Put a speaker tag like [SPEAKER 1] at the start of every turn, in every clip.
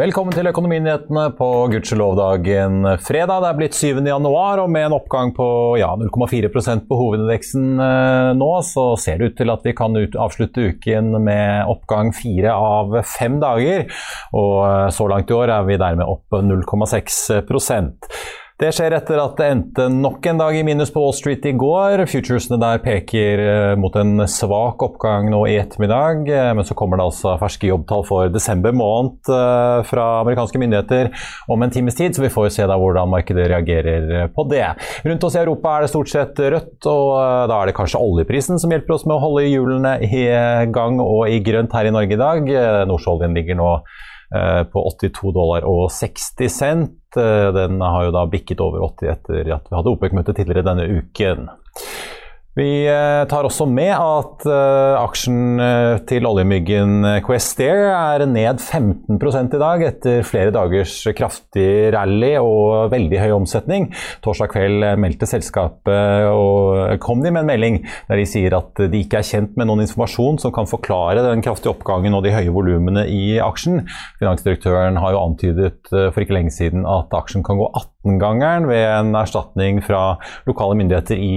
[SPEAKER 1] Velkommen til Økonominyhetene på gudskjelov-dagen fredag. Det er blitt 7. januar, og med en oppgang på ja, 0,4% på hovedindeksen eh, nå, så ser det ut til at vi kan ut, avslutte uken med oppgang fire av fem dager. Og eh, så langt i år er vi dermed opp 0,6 det skjer etter at det endte nok en dag i minus på Wall Street i går. Futuresene der peker eh, mot en svak oppgang nå i ettermiddag. Eh, men så kommer det altså ferske jobbtall for desember måned eh, fra amerikanske myndigheter om en times tid, så vi får se da hvordan markedet reagerer på det. Rundt oss i Europa er det stort sett rødt, og da er det kanskje oljeprisen som hjelper oss med å holde hjulene i gang og i grønt her i Norge i dag. Nordsjøoljen ligger nå på 82 dollar og 60 cent. Eh, den har jo da bikket over 80 etter at vi hadde OPEC-møte tidligere denne uken. Vi eh, tar også med at uh, aksjen uh, til oljemyggen Questair er ned 15 i dag etter flere dagers kraftig rally og veldig høy omsetning. Torsdag kveld meldte selskapet og kom de med en melding der de sier at de ikke er kjent med noen informasjon som kan forklare den kraftige oppgangen og de høye volumene i aksjen. Finansdirektøren har jo antydet for ikke lenge siden at aksjen kan gå 18-gangeren ved en erstatning fra lokale myndigheter i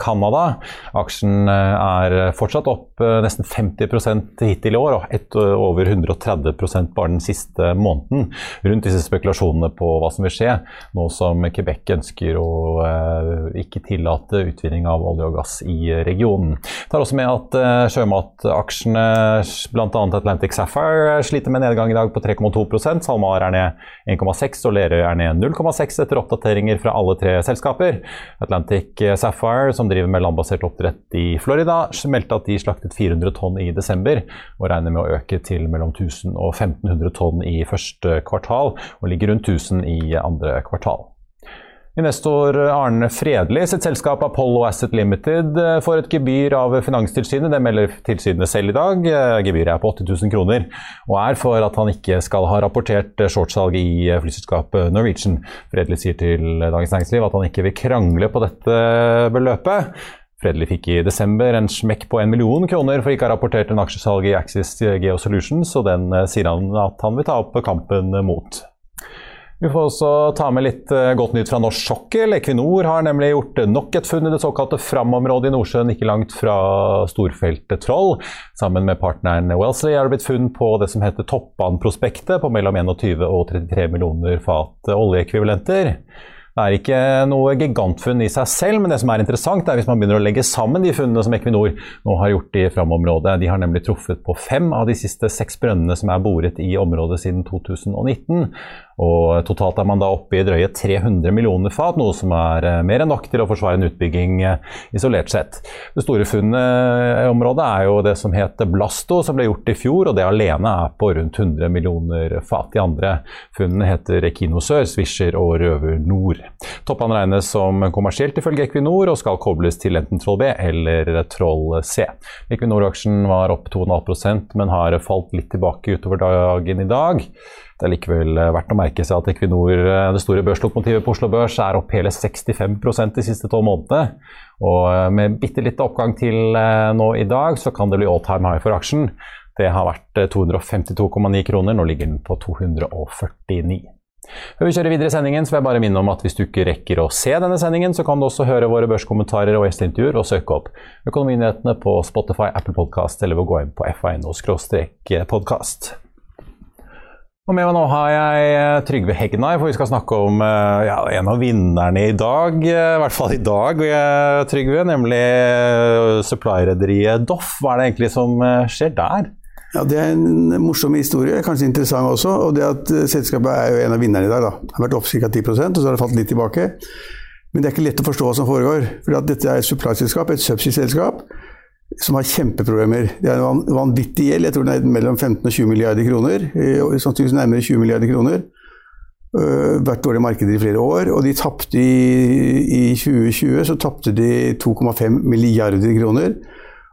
[SPEAKER 1] Canada. Canada. Aksjen eh, er fortsatt opp eh, nesten 50% hittil i år, og et, eh, over 130% bare den siste måneden. Rundt disse spekulasjonene på hva som vil skje, nå som Quebec ønsker å ikke tillate utvinning av olje og gass i regionen. Det tar også med at sjømataksjene, bl.a. Atlantic Sapphire, sliter med nedgang i dag på 3,2% SalMar er ned 1,6 og Lerøy er ned 0,6 etter oppdateringer fra alle tre selskaper. Atlantic Sapphire, som driver med landbasert oppdrett i Florida meldte at de slaktet 400 tonn i desember, og regner med å øke til mellom 1000 og 1500 tonn i første kvartal, og ligger rundt 1000 i andre kvartal. Investor Arne Fredli sitt selskap Apollo Asset Limited får et gebyr av Finanstilsynet. Det melder tilsynet selv i dag. Gebyret er på 80 000 kroner, og er for at han ikke skal ha rapportert shortsalg i flyselskapet Norwegian. Fredli sier til Dagens Næringsliv at han ikke vil krangle på dette beløpet. Fredelig fikk i desember en smekk på en million kroner for ikke å ha rapportert en aksjesalg i Axis Geo Solutions, og den eh, sier han at han vil ta opp kampen mot. Vi får også ta med litt eh, godt nytt fra norsk sokkel. Equinor har nemlig gjort nok et funn i det såkalte Fram-området i Nordsjøen, ikke langt fra storfeltet Troll. Sammen med partneren Wellesley er det blitt funn på det som heter Toppan-prospektet, på mellom 21 og 33 millioner fat oljeekvivalenter. Det er ikke noe gigantfunn i seg selv, men det som er interessant, er hvis man begynner å legge sammen de funnene som Equinor nå har gjort i Fram-området. De har nemlig truffet på fem av de siste seks brønnene som er boret i området siden 2019. Og totalt er man da oppe i drøye 300 millioner fat, noe som er eh, mer enn nok til å forsvare en utbygging eh, isolert sett. Det store funnet i området er jo det som heter Blasto, som ble gjort i fjor, og det alene er på rundt 100 millioner fat. De andre funnene heter Ekino Sør, Swisher og Røver Nord. Toppene regnes som kommersielt ifølge Equinor og skal kobles til enten Troll B eller Troll C. Equinor-aksjen var opp 2,5% men har falt litt tilbake utover dagen i dag. Det er likevel eh, verdt å merke seg at Equinor, eh, det store børslokomotivet på Oslo Børs, er opp hele 65% de siste tolv månedene. Og eh, med bitte litt oppgang til nå i dag, så kan det bli all time high for aksjen. Det har vært 252,9 kroner, nå ligger den på 249. Før vi kjører videre i sendingen, så vil jeg bare minne om at hvis du ikke rekker å se denne sendingen, så kan du også høre våre børskommentarer og gjesteintervjuer og søke opp Økonominyhetene på Spotify, Apple Podcast eller ved å gå inn på fino-podkast. Og med meg nå har jeg eh, Trygve Hegnar, for vi skal snakke om eh, ja, en av vinnerne i dag. Eh, I hvert fall i dag, Trygve, nemlig supply-rederiet Doff. Hva er det egentlig som skjer der?
[SPEAKER 2] Ja, Det er en morsom historie, kanskje interessant også. og det at Selskapet er jo en av vinnerne i dag. da. Det har vært opp ca. 10% og så har det falt litt tilbake. Men det er ikke lett å forstå hva som foregår. for Dette er et supply-selskap, et subsea-selskap som har kjempeproblemer. Det er en vanvittig gjeld. Jeg tror den er mellom 15 og 20 milliarder kroner. Eh, sannsynligvis nærmere 20 milliarder kroner. Uh, vært dårlig marked i flere år. Og de tapte i, i 2020 så tapte de 2,5 milliarder kroner.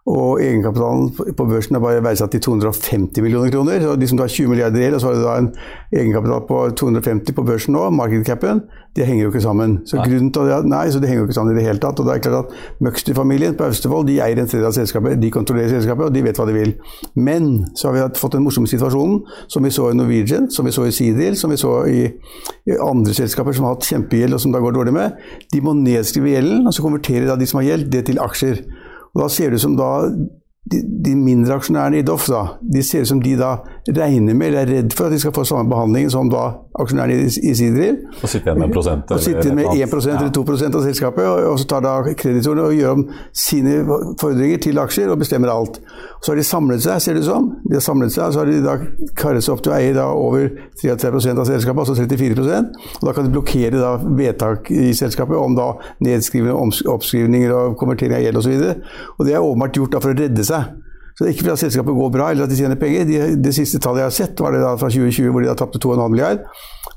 [SPEAKER 2] Og egenkapitalen på børsen er bare verdsatt til 250 millioner kroner. Så de som har 20 milliarder gjeld, og så har du da en egenkapital på 250 på børsen nå, markedcapen, det henger jo ikke sammen. Så nei. grunnen til det, nei, så det henger jo ikke sammen i det hele tatt. Og det er klart at Møgster-familien på Austevoll de eier en tredjedel av selskapet, de kontrollerer selskapet, og de vet hva de vil. Men så har vi fått den morsomme situasjonen som vi så i Norwegian, som vi så i Seadrill, som vi så i, i, andre selskaper som har hatt kjempegjeld og som det går dårlig med. De må nedskrive gjelden, og så konverterer da de som har gjeld, det til aksjer. Og da ser det ut som da de, de, mindre aksjonærene i Doff da, de ser ut som de da regner med, eller er redd for at de skal få samme behandling som da aksjonærene i, sin driv.
[SPEAKER 1] Og sitte igjen med en prosent?
[SPEAKER 2] Og sitte med 1% eller 2 av selskapet, og, så tar da kreditorene og gjør om sine fordringer til aksjer og bestemmer alt. Og så har de samlet seg, ser det ut som. De har samlet seg, og så har de da karret seg opp til å eie over 33 av selskapet, altså 34% og Da kan de blokkere da vedtak i selskapet om da nedskrivende oppskrivninger og konvertering av gjeld osv. Og, så og det er åpenbart gjort da for å redde seg. Så det er ikke fordi selskapet går bra eller at de tjener penger. De, det siste tallet jeg har sett, var det da fra 2020 hvor de da tapte 2,5 milliard.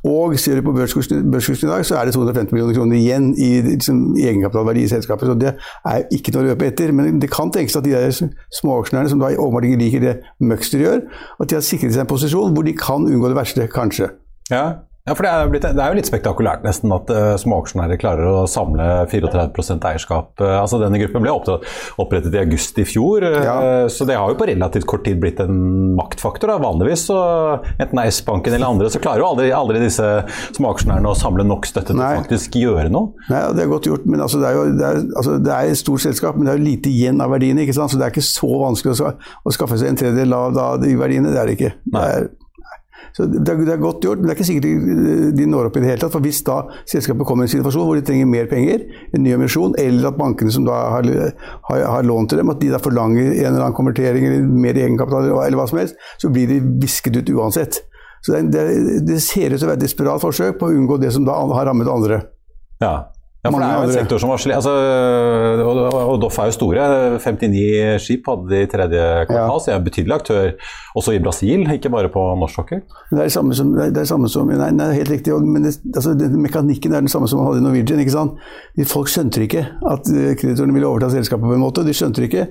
[SPEAKER 2] Og ser du på børskursen, i dag, så er det 250 millioner kroner igjen i liksom, egenkapitalverdi i selskapet. Så det er ikke noe å løpe etter. Men det kan tenkes at de der småaksjonærene som da åpenbart ikke liker det Møgster gjør, at de har sikret seg en posisjon hvor de kan unngå det verste, kanskje.
[SPEAKER 1] Ja, ja, for det er, blitt, det er, jo litt spektakulært nesten at uh, småaksjonærer klarer å samle 34 eierskap. Uh, altså Denne gruppen ble opprettet i august i fjor, uh, ja. så det har jo på relativt kort tid blitt en maktfaktor. Da. Vanligvis, så, enten det er S-banken eller andre, så klarer jo aldri, aldri disse småaksjonærene å samle nok støtte til Nei. å faktisk gjøre noe.
[SPEAKER 2] Nei, det er godt gjort, men altså, det, er jo, det, er, altså, det er et stort selskap, men det er jo lite igjen av verdiene. ikke sant? Så det er ikke så vanskelig å, å skaffe seg en tredjedel av de verdiene. Det er det ikke. Det er, så det er, det er, godt gjort, men det er ikke sikkert de, når opp i det hele tatt. For hvis da selskapet kommer i en situasjon hvor de trenger mer penger, en ny emisjon, eller at bankene som da har, har, har lånt til dem, at de da forlanger en eller annen konvertering eller mer egenkapital eller hva som helst, så blir de visket ut uansett. Så det, det, det ser ut til å være et desperat forsøk på å unngå det som da har rammet andre.
[SPEAKER 1] Ja, ja, for det er jo en sektor som var slik altså, og, og Doff er jo store. 59 skip hadde de i tredje kvartal, ja. så de er en betydelig aktør også i Brasil, ikke bare på norsk sokkel.
[SPEAKER 2] Det er det samme som, det er det samme som Nei, er helt riktig. Men det, altså, den mekanikken er den samme som man hadde i Norwegian. ikke sant? Folk skjønte ikke at eh, kreditorene ville overta selskapet på en måte. De skjønte ikke.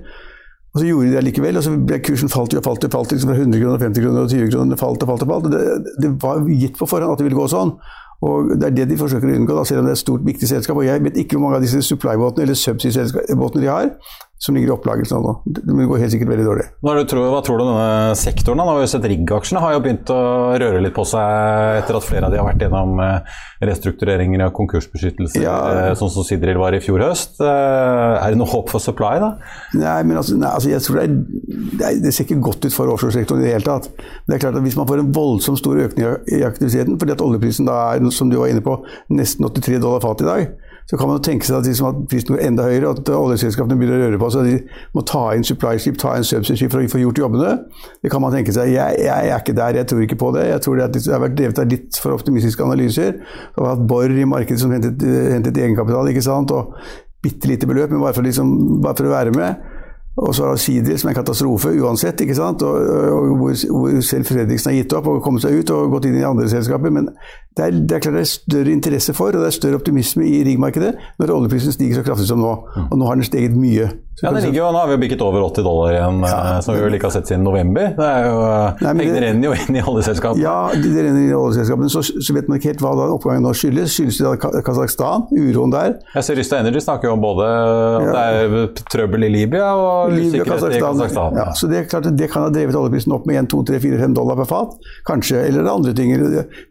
[SPEAKER 2] Og så gjorde de det likevel, og så ble kursen falt og falt og falt liksom fra 100 kroner, 50 kroner og 20 kroner. falt og falt og falt. Det, det var gitt på forhånd at det ville gå sånn. Og Det er det de forsøker å unngå, da, selv om det er et stort, viktig selskap. og Jeg vet ikke hvor mange av disse supply-båtene eller subsea-båtene de har som ligger i opplagelsen nå. Det går helt sikkert veldig dårlig.
[SPEAKER 1] Hva tror, hva tror du denne sektoren? Da? Nå har vi sett rigg-aksjene har jo begynt å røre litt på seg etter at flere av de har vært gjennom eh, restruktureringer og konkursbeskyttelse, ja. Eh, sånn som Sidril var i fjor høst. Eh, er det noe håp for supply, da?
[SPEAKER 2] Nei, men altså, nei, altså jeg tror det, er, det, ser ikke godt ut for offshoresektoren i det hele tatt. Det er klart at Hvis man får en voldsomt stor økning i aktiviteten, fordi at oljeprisen da er, som du var inne på, nesten 83 dollar fat i dag, så kan man tenke seg at, de som har prisen går enda høyere, at oljeselskapene begynner å røre på seg. De må ta inn supply-skip, ta inn subsidy-skip for å få gjort jobbene. Det kan man tenke seg. Jeg, jeg, er ikke der, jeg tror ikke på det. Jeg tror det, det har vært drevet av litt for optimistiske analyser. Det har hatt Borr i markedet som hentet, hentet egenkapital, ikke sant. og bitte lite beløp, men bare for, liksom, bare for å være med. Og så har Sidi som er en katastrofe uansett, ikke sant? Og, og hvor, hvor, selv Fredriksen har gitt opp og kommet seg ut og gått inn i andre selskaper. Men det er, det er klart det er større interesse for, og det er større optimisme i riggmarkedet når oljeprisen stiger så kraftig som nå. Og nå har den steget mye.
[SPEAKER 1] Så ja, det ligger jo, Nå har vi jo bikket over 80 dollar igjen, ja. Eh, som vi vel ikke har sett siden november. Det er jo, Nei, Pengene renner jo inn i oljeselskapene.
[SPEAKER 2] Ja, de renner inn i oljeselskapene. Så, så vet man ikke helt hva da oppgangen nå skyldes. Skyldes det da Kasakhstan, uroen der?
[SPEAKER 1] Jeg ser Rysta Energy snakker jo om både ja. det er trøbbel i Libya og Libya, i Kasakhstan.
[SPEAKER 2] Ja, så det, klart, det kan ha drevet oljeprisen opp med 1, 2, 3, 4, 5 dollar per fat. Kanskje. Eller andre ting.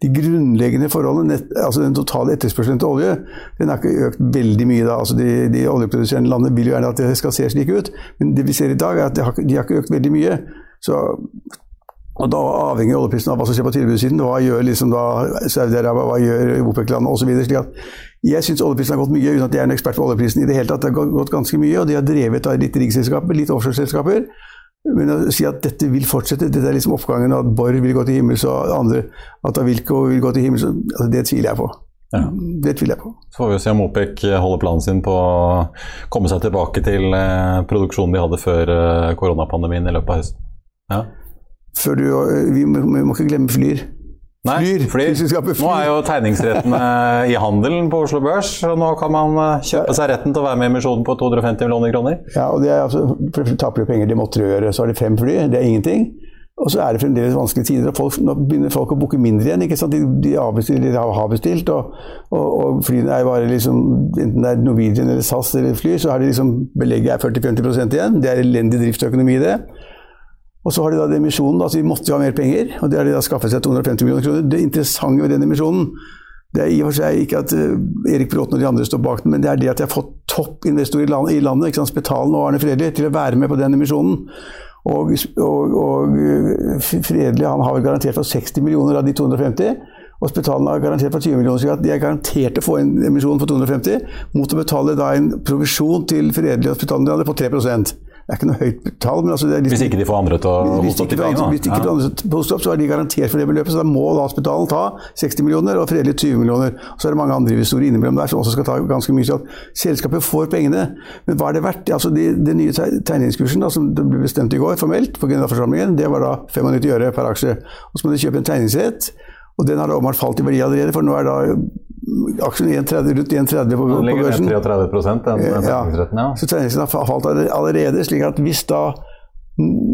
[SPEAKER 2] De grunnleggende forholdene, altså den totale etterspørselen til olje, den har ikke økt veldig mye da. Altså de, de oljeproduserende landene vil jo gjerne at det skal se slik ut. Men det vi ser i dag, er at de har, de har ikke økt veldig mye. Så, og Da avhenger oljeprisen av hva som skjer på tilbudssiden. Hva gjør liksom Saudi-Arabia, hva gjør OPEC-landene osv. Jeg syns oljeprisen har gått mye, uten at jeg er en ekspert på oljeprisen i det hele tatt. Det har gått ganske mye, og de har drevet av litt riggselskaper, litt offshoreselskaper. Men å si at dette vil fortsette, dette er liksom oppgangen, at Borr vil gå til himmels og andre, at Avilko vil gå til himmels, altså det tviler jeg på. Ja. Det tviler jeg på.
[SPEAKER 1] Så får vi se om OPEC holder planen sin på å komme seg tilbake til eh, produksjonen de hadde før eh, koronapandemien i løpet av høsten. Ja.
[SPEAKER 2] Du, vi, må, vi, må, ikke glemme Flyr.
[SPEAKER 1] Nei,
[SPEAKER 2] Flyr.
[SPEAKER 1] flyr.
[SPEAKER 2] flyr.
[SPEAKER 1] Nå er jo tegningsrettene i handelen på Oslo Børs, og nå kan man eh, kjøpe seg retten til å være med i emisjonen på 250 millioner kroner.
[SPEAKER 2] Ja, og det er altså, taper jo penger, de måtte gjøre, så har de fem fly, det er ingenting. Og så er det fremdeles vanskelige tider, og folk, nå begynner folk å booke mindre igjen. ikke sant? De, de, avbestilt, de har bestilt, og, og, og flyene er bare liksom Enten det er Norwegian eller SAS eller fly, så har de liksom belegget er 40-50% igjen. Det er elendig driftsøkonomi det. Og så har de da den emisjonen, da, så de måtte jo ha mer penger, og det har de da skaffet seg 250 millioner kroner. Det interessante ved den emisjonen, det er i og for seg ikke at uh, Erik Bråten og de andre står bak den, men det er det at de har fått toppinvestorer i, land, i landet, ikke sant, Spetalen og Arne Fredli, til å være med på den emisjonen. Og, og, og uh, Fredli han har garantert for 60 millioner av de 250. Og Spetalen har garantert for 20 millioner, så de er garantert å få en emisjon for 250, mot å betale da en provisjon til Fredli og Spetalen på 3 det er ikke noe høyt tall. men altså det er litt,
[SPEAKER 1] Hvis ikke de får andre til å hoste opp de pengene.
[SPEAKER 2] hvis ikke de andre til å opp, så er de garantert for det beløpet. Så da må da Spetalen ta 60 millioner og Fredelig 20 millioner. Og så er det mange andre investorer innimellom der som også skal ta ganske mye. Så at selskapet får pengene. Men hva er det verdt? Altså de, Den nye tegningskursen da, som det ble bestemt i går formelt på generalforsamlingen, det var da 95 øre per aksje. Og så må de kjøpe en tegningsrett. Og den har da åpenbart falt i verdi allerede, for nå er da aksjen 1,30 rundt 1,30 på,
[SPEAKER 1] Den
[SPEAKER 2] på
[SPEAKER 1] ligger
[SPEAKER 2] børsen.
[SPEAKER 1] ned 33 den
[SPEAKER 2] Ja.
[SPEAKER 1] ja.
[SPEAKER 2] Så tegningsretten har falt allerede, slik at hvis da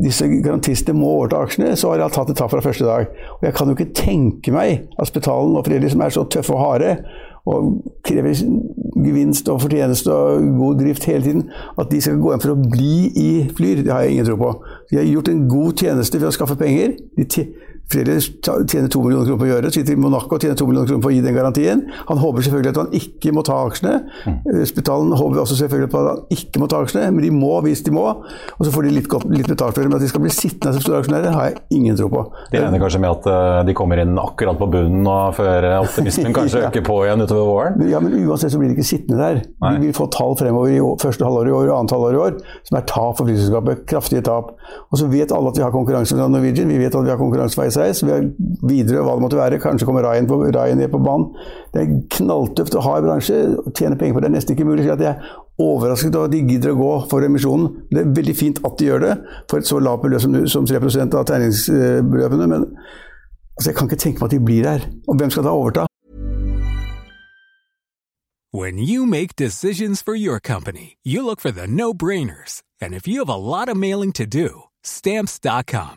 [SPEAKER 2] disse garantistene må overta aksjene, så har jeg tatt et tap fra første dag. Og jeg kan jo ikke tenke meg at Spetalen og Fredrik, som er så tøffe og harde, og krever gevinst og fortjeneste og god drift hele tiden, at de skal gå inn for å bli i Flyr, det har jeg ingen tro på. De har gjort en god tjeneste ved å skaffe penger. De Fredrik tjener 2 millioner kroner på å gjøre det, sitter i Monaco og tjener 2 millioner kroner på å gi den garantien. Han håper selvfølgelig at han ikke må ta aksjene. Spitalen håper også selvfølgelig på at han ikke må ta aksjene, men de må hvis de må. Og så får de litt, godt, litt betalt for det, men at de skal bli sittende som store aksjonærer, har jeg ingen tro på.
[SPEAKER 1] De regner kanskje med at eh, de kommer inn akkurat på bunnen og før optimismen kanskje
[SPEAKER 2] Ja.
[SPEAKER 1] øker på igjen utover våren.
[SPEAKER 2] Ja, men uansett så blir de ikke sittende der.
[SPEAKER 1] Nei.
[SPEAKER 2] De vil få tall fremover i år, første halvår i år og annet halvår i år, som er tap for flyselskapet. Kraftige tap. Og så vet alle at vi har konkurranse fra Norwegian, vi vet at vi har konkurranse fra Har videre hva det måtte være. Kanskje kommer Ryan, på, Ryan på banen. Det er knalltøft å ha i bransje. Å tjene penger på det er nesten ikke mulig. Så jeg er overrasket over at de gidder å gå for emisjonen. Det er veldig fint at de gjør det, for et så lavt beløp som, som 3 av tegningsbeløpene. Men altså, jeg kan ikke tenke meg at de blir der. Og hvem skal da overta?
[SPEAKER 3] When you make decisions for your company, you look for the no brainers. And if you have a lot of mailing to do, stamps.com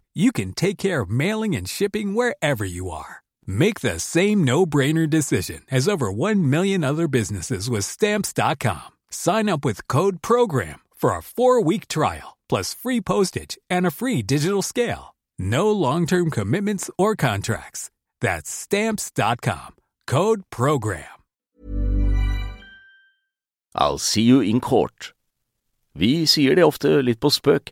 [SPEAKER 3] you can take care of mailing and shipping wherever you are. Make the same no-brainer decision as over 1 million other businesses with stamps.com. Sign up with code program for a 4-week trial plus free postage and a free digital scale. No long-term commitments or contracts. That's stamps.com. Code program.
[SPEAKER 4] I'll see you in court. Vi sier det ofte litt på spøk,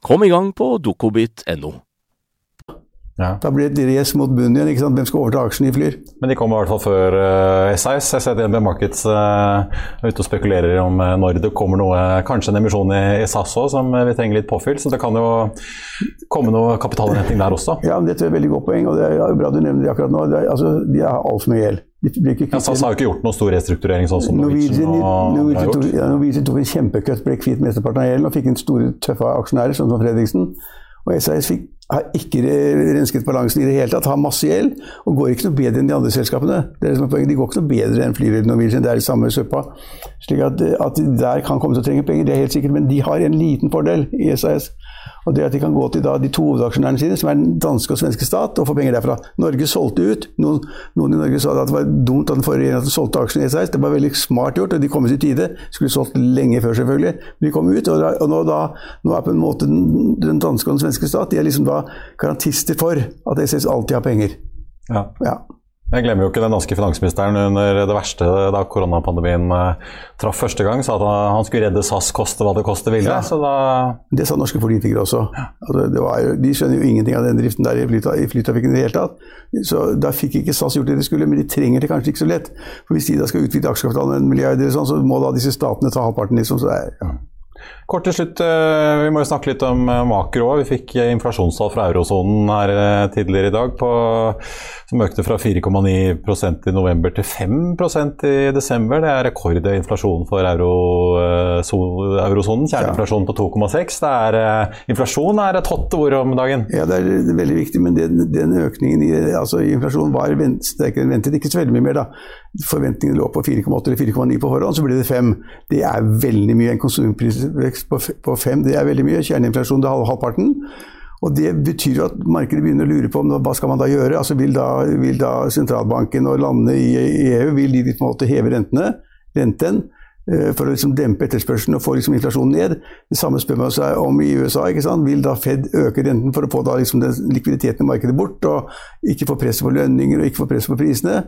[SPEAKER 4] Kom i gang på dokobit.no.
[SPEAKER 2] Ja. Da blir det et race mot bunnen igjen. ikke sant? Hvem skal overta aksjene i Flyr?
[SPEAKER 1] Men de kommer i hvert fall før uh, SAS. Jeg ser DNB Markets uh, er ute og spekulerer om uh, når det kommer noe, kanskje en emisjon i, i SAS òg, som vi trenger litt påfyll. Så det kan jo komme noe kapitalinnhenting der også.
[SPEAKER 2] Ja, men det er et veldig godt poeng, og det er bra du nevner det akkurat nå. Det er, altså, de har altfor mye gjeld.
[SPEAKER 1] Ja, SAS har jo ikke gjort noe stor restrukturering sånn som Norwegian,
[SPEAKER 2] Norwegian, Norwegian, tok, ja, Norwegian tok en kjempekutt, ble kvitt mesteparten av gjelden og fikk inn store, tøffe aksjonærer, sånn som Fredriksen. Og SAS fikk, har ikke rensket balansen i det hele tatt, har masse gjeld og går ikke noe bedre enn de andre selskapene. Det er det som er poenget, De går ikke noe bedre enn Flyr Norwegian, det er det samme søppa. Slik at, at de der kan komme til å trenge penger, det er helt sikkert, men de har en liten fordel i SAS. Og det at de kan gå til da, de to hovedaksjonærene sine, som er den danske og svenske stat, og få penger derfra. Norge solgte ut. Noen, noen i Norge sa at det var dumt at den forrige regjeringen solgte aksjene i SAS. Det var veldig smart gjort, og de kom ut i tide. Skulle solgt lenge før, selvfølgelig. Men de kom ut, og, da, og nå, da, nå, er på en måte den, den, danske og den svenske stat de er liksom da garantister for at SS alltid har penger.
[SPEAKER 1] Ja. ja. Jeg glemmer jo ikke den danske finansministeren under det verste da koronapandemien uh, traff første gang. Sa at han skulle redde SAS koste hva det koste ville. Ja. Da...
[SPEAKER 2] Det sa norske politikere også. Ja. Altså, jo, de skjønner jo ingenting av den driften der i, fly, i flytrafikken i det hele tatt. Så Da fikk ikke SAS gjort det de skulle, men de trenger det kanskje ikke så lett. For Hvis de da skal utvide aksjekapitalen med en milliard, sånn, så må da disse statene ta halvparten. liksom, så det er, ja.
[SPEAKER 1] Kort til slutt, eh, vi må jo snakke litt om eh, makro. Vi fikk eh, inflasjonstall fra eurosonen her tidligere i dag på, som økte fra 4,9% i november til 5% i desember. Det er rekordhøy inflasjon for euro, eurosonen. Kjerneinflasjon på 2,6. Inflasjon er et hot ord om dagen.
[SPEAKER 2] Ja, det er veldig viktig, men den, den økningen i altså, inflasjonen var sterkere enn ventet. Ikke så veldig mye mer, da. Forventningene lå på 4,8 eller 4,9 på forhånd, så ble det 5. Det er veldig mye. En konsumprisvekst på 5 det er veldig mye. Kjerneinflasjon det er halvparten. Og Det betyr jo at markedet begynner å lure på om hva skal man da gjøre. Altså Vil da, vil da sentralbanken og landene i EU vil de på en måte heve rentene, renten eh, for å liksom dempe etterspørselen og få liksom inflasjonen ned. Det samme spør man seg om i USA. ikke sant? Vil da Fed øke renten for å få da liksom den likviditeten i markedet bort, og ikke få press på lønninger og ikke få press på prisene?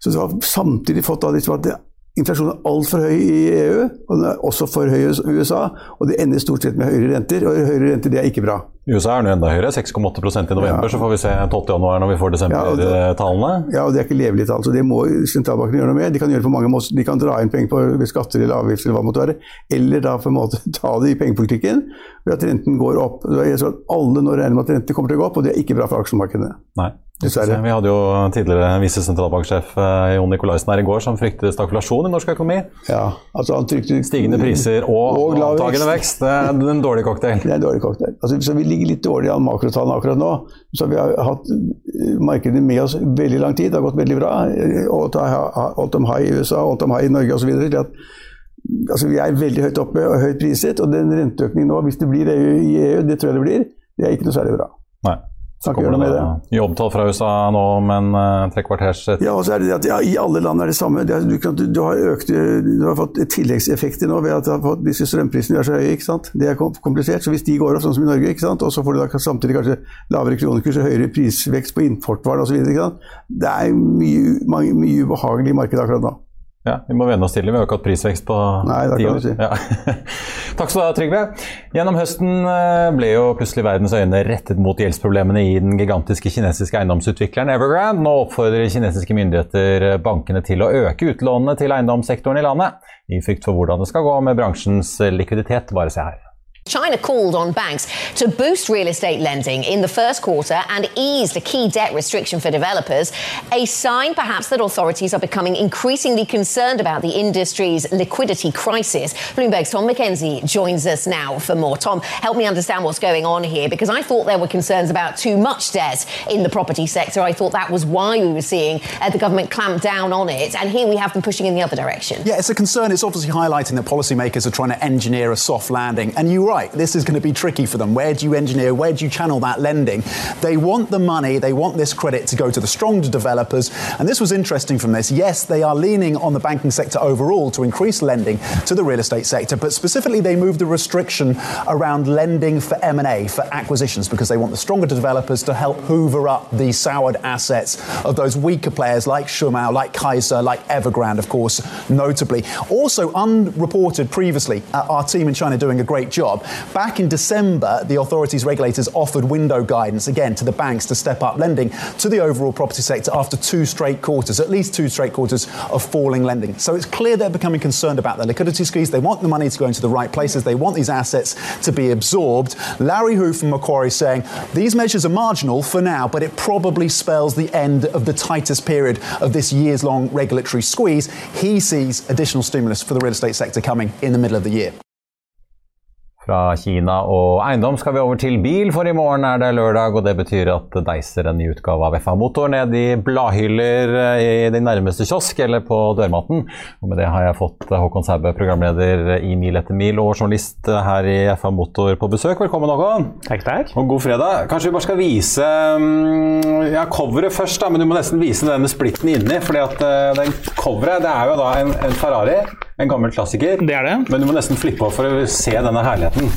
[SPEAKER 2] Så du har samtidig fått da liksom at Inflasjonen er altfor høy i EU, og den er også for høy i USA. Og det ender stort sett med høyere renter, og høyere renter det er ikke bra.
[SPEAKER 1] I USA er den enda høyere, 6,8% i november. Ja. Så får vi se 12.1 når vi får desember-tallene.
[SPEAKER 2] Ja, ja, og det er ikke levelige tall, så det må sentralbankene gjøre noe med. De kan gjøre på mange måter. De kan dra inn penger på ved skatter eller avgifter eller hva det måtte være. Eller da på en måte ta det i pengepolitikken ved at renten går opp. Så alle nå regner med at renten kommer til å gå opp, og det er ikke bra for aksjemarkedene.
[SPEAKER 1] Nei. Dessverre. Vi hadde jo tidligere visesentralbanksjef eh, Jon Nikolaisen her i går som fryktet stagflasjon i norsk økonomi.
[SPEAKER 2] Ja, altså han trykte...
[SPEAKER 1] Stigende priser og, og avtagende vekst. Det er en dårlig cocktail.
[SPEAKER 2] Det er en dårlig cocktail. Altså, så vi ligger litt dårlig an makrotallene akkurat nå. Så vi har hatt eh, markedet med oss veldig lang tid. Det har gått veldig bra. All time high i USA, all time high i Norge osv. Altså, vi er veldig høyt oppe og høyt priset. Og den renteøkningen nå, hvis det blir EU i EU, det tror jeg det blir, det er ikke noe særlig bra.
[SPEAKER 1] Nei. Snakker Kommer det, det jobbtall fra USA nå om en uh, tre kvarters
[SPEAKER 2] Ja, og så er det at ja, I alle land er det samme. Det er, du, kan, du, har økt, du, har fått tilleggseffekter nå ved at du har fått, disse strømprisene er så høye. ikke sant? Det er komplisert. så Hvis de går opp sånn som i Norge, ikke sant? og så får du da samtidig kanskje lavere kronekurs og høyere prisvekst på importvarer osv. Det er mye, mange, mye ubehagelig marked akkurat nå.
[SPEAKER 1] Ja, Vi må venne oss til det. Vi har ikke hatt prisvekst på
[SPEAKER 2] ti år. Si. Ja.
[SPEAKER 1] Takk skal du ha, Trygve. Gjennom høsten eh, ble jo plutselig verdens øyne rettet mot gjeldsproblemene i den gigantiske kinesiske eiendomsutvikleren Evergrande. Nå oppfordrer kinesiske myndigheter bankene til å øke utlånene til eiendomssektoren i landet, i frykt for hvordan det skal gå med bransjens likviditet. Bare se her.
[SPEAKER 5] China called on banks to boost real estate lending in the first quarter and eased a key debt restriction for developers, a sign perhaps that authorities are becoming increasingly concerned about the industry's liquidity crisis. Bloomberg's Tom McKenzie joins us now for more. Tom, help me understand what's going on here because I thought there were concerns about too much debt in the property sector. I thought that was why we were seeing uh, the government clamp down on it, and here we have them pushing in the other direction.
[SPEAKER 6] Yeah, it's a concern. It's obviously highlighting that policymakers are trying to engineer a soft landing, and you're right, this is going to be tricky for them. Where do you engineer? Where do you channel that lending? They want the money, they want this credit to go to the stronger developers. And this was interesting from this. Yes, they are leaning on the banking sector overall to increase lending to the real estate sector, but specifically they moved the restriction around lending for M&A, for acquisitions, because they want the stronger developers to help hoover up the soured assets of those weaker players like Schumau, like Kaiser, like Evergrande, of course, notably. Also unreported previously, uh, our team in China doing a great job, Back in December, the authorities' regulators offered window guidance again to the banks to step up lending to the overall property sector after two straight quarters, at least two straight quarters of falling lending. So it's clear they're becoming concerned about their liquidity squeeze. They want the money to go into the right places. They want these assets to be absorbed. Larry Hu from Macquarie saying these measures are marginal for now, but it probably spells the end of the tightest period of this years long regulatory squeeze. He sees additional stimulus for the real estate sector coming in the middle of the year.
[SPEAKER 1] Fra Kina og eiendom skal vi over til bil, for i morgen er det lørdag. og Det betyr at det deiser en ny utgave av FA Motor ned i bladhyller i din nærmeste kiosk eller på dørmatten. Og Med det har jeg fått Håkon Saube, programleder i Mil etter mil og journalist her i FA Motor på besøk. Velkommen, Håkon.
[SPEAKER 7] Takk, takk.
[SPEAKER 1] Og god fredag. Kanskje vi bare skal vise mm, ja, coveret først, da, men du må nesten vise denne splitten inni. den coveret det er jo da en, en Ferrari, en gammel klassiker.
[SPEAKER 7] Det er det.
[SPEAKER 1] Men du må nesten flippe opp for å se denne herligheten.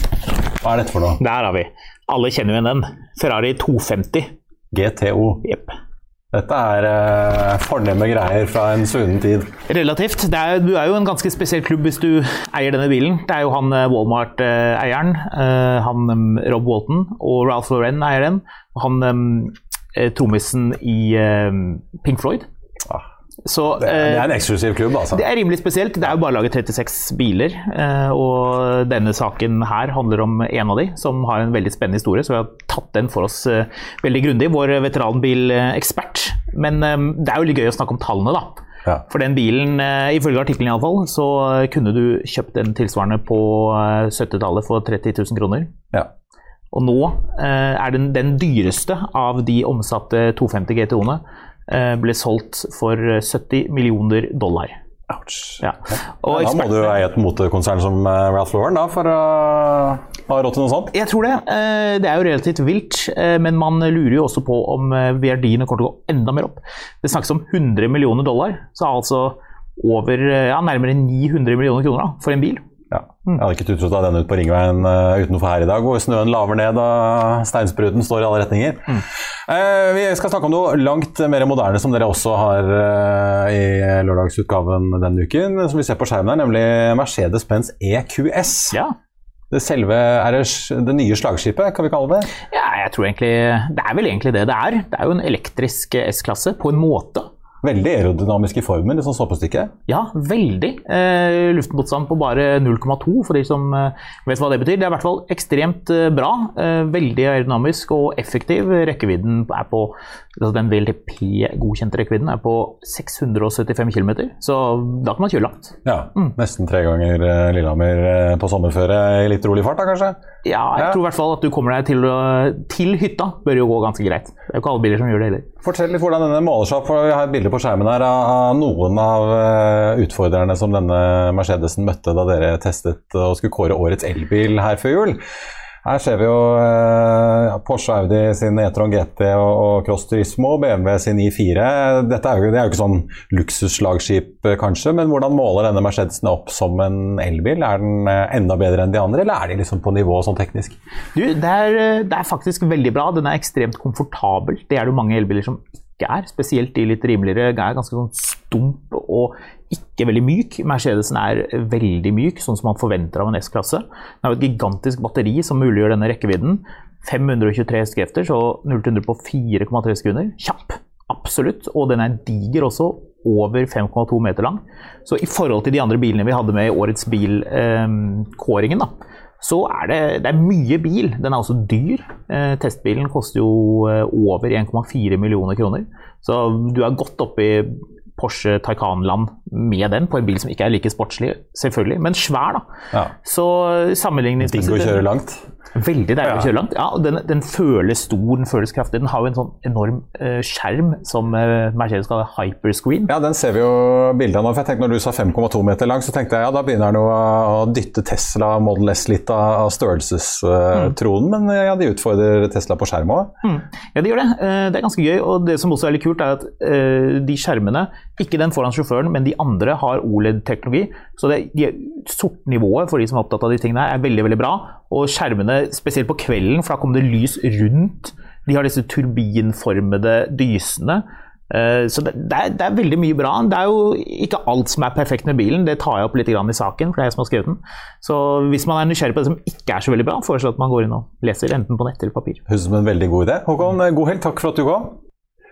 [SPEAKER 1] Hva er dette for noe?
[SPEAKER 7] Der har vi. Alle kjenner jo igjen den. Ferrari 250.
[SPEAKER 1] GTO.
[SPEAKER 7] Yep.
[SPEAKER 1] Dette er eh, fornemme greier fra en svunnen tid.
[SPEAKER 7] Relativt. Er, du er jo en ganske spesiell klubb hvis du eier denne bilen. Det er jo han eh, Walmart-eieren, eh, han um, Rob Walton, og Ralph Lauren eier den. Han eh, trommisen i Pink Floyd. Så,
[SPEAKER 1] det, er, det
[SPEAKER 7] eh,
[SPEAKER 1] er en eksklusiv klubb, altså.
[SPEAKER 7] Det er rimelig spesielt. Det er jo bare laget 36 biler, eh, og denne saken her handler om en av de, som har en veldig spennende historie, så vi har tatt den for oss eh, veldig grundig. Vår veteranbilekspert. Men eh, det er jo litt gøy å snakke om tallene, da.
[SPEAKER 1] Ja.
[SPEAKER 7] For den bilen, eh, ifølge artikkelen iallfall, så kunne du kjøpt den tilsvarende på eh, 70-tallet for 30 000 kroner.
[SPEAKER 1] Ja.
[SPEAKER 7] Og nå eh, er den den dyreste av de omsatte 250 GTO-ene eh, ble solgt for 70 millioner dollar.
[SPEAKER 1] Ouch.
[SPEAKER 7] Ja. Og
[SPEAKER 1] Da må du eie et motekonsern som eh, Ralph Lauren da, for å ha råd til noe sånt.
[SPEAKER 7] Jeg tror det. Eh, Det er jo relativt vilt, eh, men man lurer jo også på om eh, verdiene kommer til å gå enda mer opp. Det snakkes om 100 millioner dollar, så altså over eh, ja, nærmere 900 millioner kroner da, for en bil.
[SPEAKER 1] Ja. Jeg hadde ikke tutrota den ut på ringveien uh, utenfor her i dag, hvor snøen laver ned og steinspruten står i alle retninger. Eh, vi skal snakke om noe langt mer moderne som dere også har uh, i lørdagsutgaven denne uken, som vi ser på skjermen her, nemlig Mercedes-Benz EQS.
[SPEAKER 7] Ja.
[SPEAKER 1] Det selve er det, nye slagskipet, kan vi kalle det?
[SPEAKER 7] ja, jeg tror egentlig Det er vel egentlig det det er. Det er jo en elektrisk eh, S-klasse, på en måte.
[SPEAKER 1] Veldig aerodynamisk i formen, litt sånn såpestykke.
[SPEAKER 7] Ja, veldig. Eh, Luftmotstand på bare 0,2, for de som eh, vet hva det betyr. Det er i hvert fall ekstremt eh, bra. Eh, veldig aerodynamisk og effektiv. Rekkevidden er på altså Den VLTP-godkjente rekkevidden er på 675 km, så da kan man kjøre langt.
[SPEAKER 1] Ja, Nesten tre ganger eh, Lillehammer eh, på sommerføre i litt rolig fart, da kanskje?
[SPEAKER 7] Ja, jeg
[SPEAKER 1] Ja.
[SPEAKER 7] tror i hvert fall at du kommer deg til, til hytta. Bør jo gå ganske greit. Det er jo ikke alle biler som gjør det heller.
[SPEAKER 1] Fortell litt hvordan denne måler seg opp. Vi har et bilde på skjermen her av noen av eh, utfordrerne som denne Mercedesen møtte da dere testet og skulle kåre årets elbil her før jul. Her ser vi jo eh, Porsche Audi sin E-tron GT og, og Cross Turismo, BMW sin I4. Dette er jo, det er jo ikke sånn luksusslagskip eh, kanskje, men hvordan måler denne Mercedesen opp som en elbil? Er den eh, enda bedre enn de andre, eller er de liksom på nivå sånn teknisk?
[SPEAKER 7] Du, det er, det er faktisk veldig bra. Den er ekstremt komfortabel. Det er det jo mange elbiler som er. Spesielt de litt rimeligere. Er ganske sånn stump og ikke veldig myk. Mercedesen er veldig myk, sånn som man forventer av en S-klasse. Den har et gigantisk batteri som muliggjør denne rekkevidden. 523 hestekrefter, så 0-100 på 4,3 sekunder. Kjapp, absolutt. Og den er diger også, over 5,2 meter lang. Så i forhold til de andre bilene vi hadde med i årets bilkåringen, da, så er det, det er mye bil. Den er også dyr. Eh, testbilen koster jo eh, over 1,4 millioner kroner. Så du er godt oppe i Porsche Taycan-land med den, på en bil som ikke er like sportslig, selvfølgelig, men svær, da.
[SPEAKER 1] Ja.
[SPEAKER 7] Så sammenligningsmessig
[SPEAKER 1] Digg å kjøre langt.
[SPEAKER 7] Veldig deilig
[SPEAKER 1] Ja.
[SPEAKER 7] å kjøre langt. Ja, og den, den føles stor, den føles kraftig. Den har jo en sånn enorm uh, skjerm som uh, Mercedes kaller hyperscreen.
[SPEAKER 1] Ja, den ser vi jo bildet av nå. for jeg tenkte Når du sa 5,2 meter lang, så tenkte jeg ja, da begynner den å, å dytte Tesla Model S litt av, av størrelsestronen. Men ja, de utfordrer Tesla på skjerm òg.
[SPEAKER 7] Mm. Ja, de gjør det. Eh, Det er ganske gøy. Og det som også er litt kult, er at de skjermene, ikke den foran sjåføren, men de andre har OLED-teknologi. Så det, de, sortnivået for de som er opptatt av de tingene her, er veldig veldig bra. Og skjermene, spesielt på kvelden, for da kommer det lys rundt. De har disse turbinformede dysene. Eh, så det, det, er, det, er, veldig mye bra. Det er jo ikke alt som er perfekt med bilen. Det tar jeg opp litt i saken, for det er jeg som har skrevet den. Så hvis man er nysgjerrig på det som ikke er så veldig bra, foreslår jeg at man går inn og leser enten på nett eller papir.
[SPEAKER 1] Høres ut som en veldig god idé. Håkon, god helg. Takk for at du kom.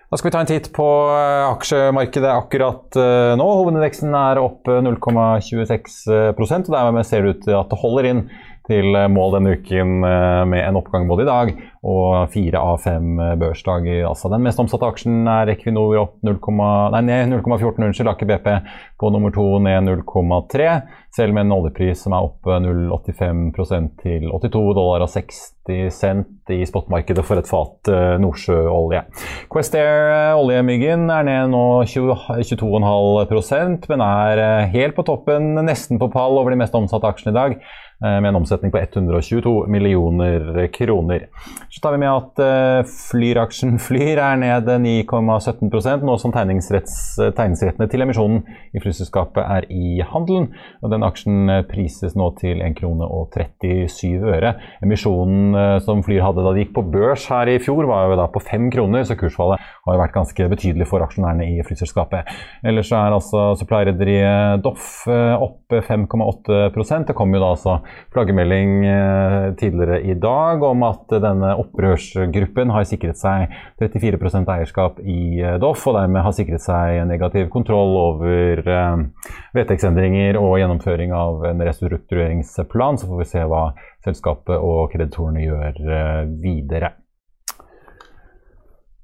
[SPEAKER 1] Da skal vi ta en titt på eh, aksjemarkedet akkurat eh, nå. Hovedindeksen er opp 0,26% og dermed ser det ut til at det holder inn til mål denne uken med en oppgang både i dag og fire av fem børsdager. Altså, den mest omsatte aksjen er Equinor opp 0, nei, ned 0,14, unnskyld, Aker BP på nummer to ned 0,3. Selv med en oljepris som er opp 0,85 til 82 dollar og 60 cent i spotmarkedet for et fat nordsjøolje. Questair, oljemyggen, er ned nå 22,5% men er helt på toppen, nesten på pall over de mest omsatte aksjene i dag, med en omsetning på 122 millioner kroner. Så tar vi med at uh, Flyr-aksjen Flyr er ned 9,17% nå som tegningsrettene til emisjonen i flyselskapet er i handelen. og Den aksjen eh, prises nå til 1 krone og 37 øre. Emisjonen som Flyr hadde da de gikk på børs her i fjor, var jo da på 5 kroner, så kursfallet har jo vært ganske betydelig for aksjonærene i flyselskapet. Ellers er altså supply-rederiet Doff opp 5,8% Det kom jo da altså flaggermelding tidligere i dag om at denne opprørsgruppen har sikret seg 34% eierskap i eh, Doff, og dermed har sikret seg negativ kontroll over eh, vedtektsendringer og gjennomføring av en restruktureringsplan. Så får vi se hva selskapet og kreditorene gjør eh, videre.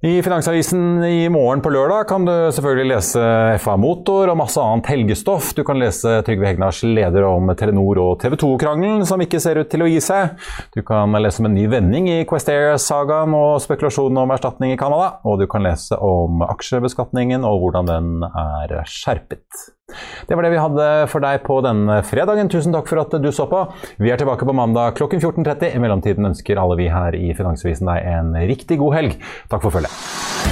[SPEAKER 1] I Finansavisen i morgen på lørdag kan du selvfølgelig lese FA Motor og masse annet helgestoff. Du kan lese Trygve Hegnars leder om Telenor og TV 2-krangelen, som ikke ser ut til å gi seg. Du kan lese om en ny vending i Quest Air-sagaen og spekulasjonen om erstatning i Canada. Og du kan lese om aksjebeskatningen og hvordan den er skjerpet. Det var det vi hadde for deg på denne fredagen. Tusen takk for at du så på. Vi er tilbake på mandag klokken 14.30. I mellomtiden ønsker alle vi her i Finansavisen deg en riktig god helg. Takk for følget.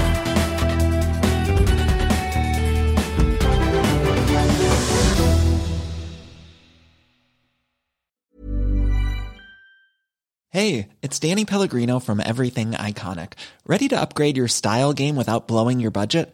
[SPEAKER 8] Hey, it's Danny Pellegrino from Everything Iconic. Ready to upgrade your style game without blowing your budget?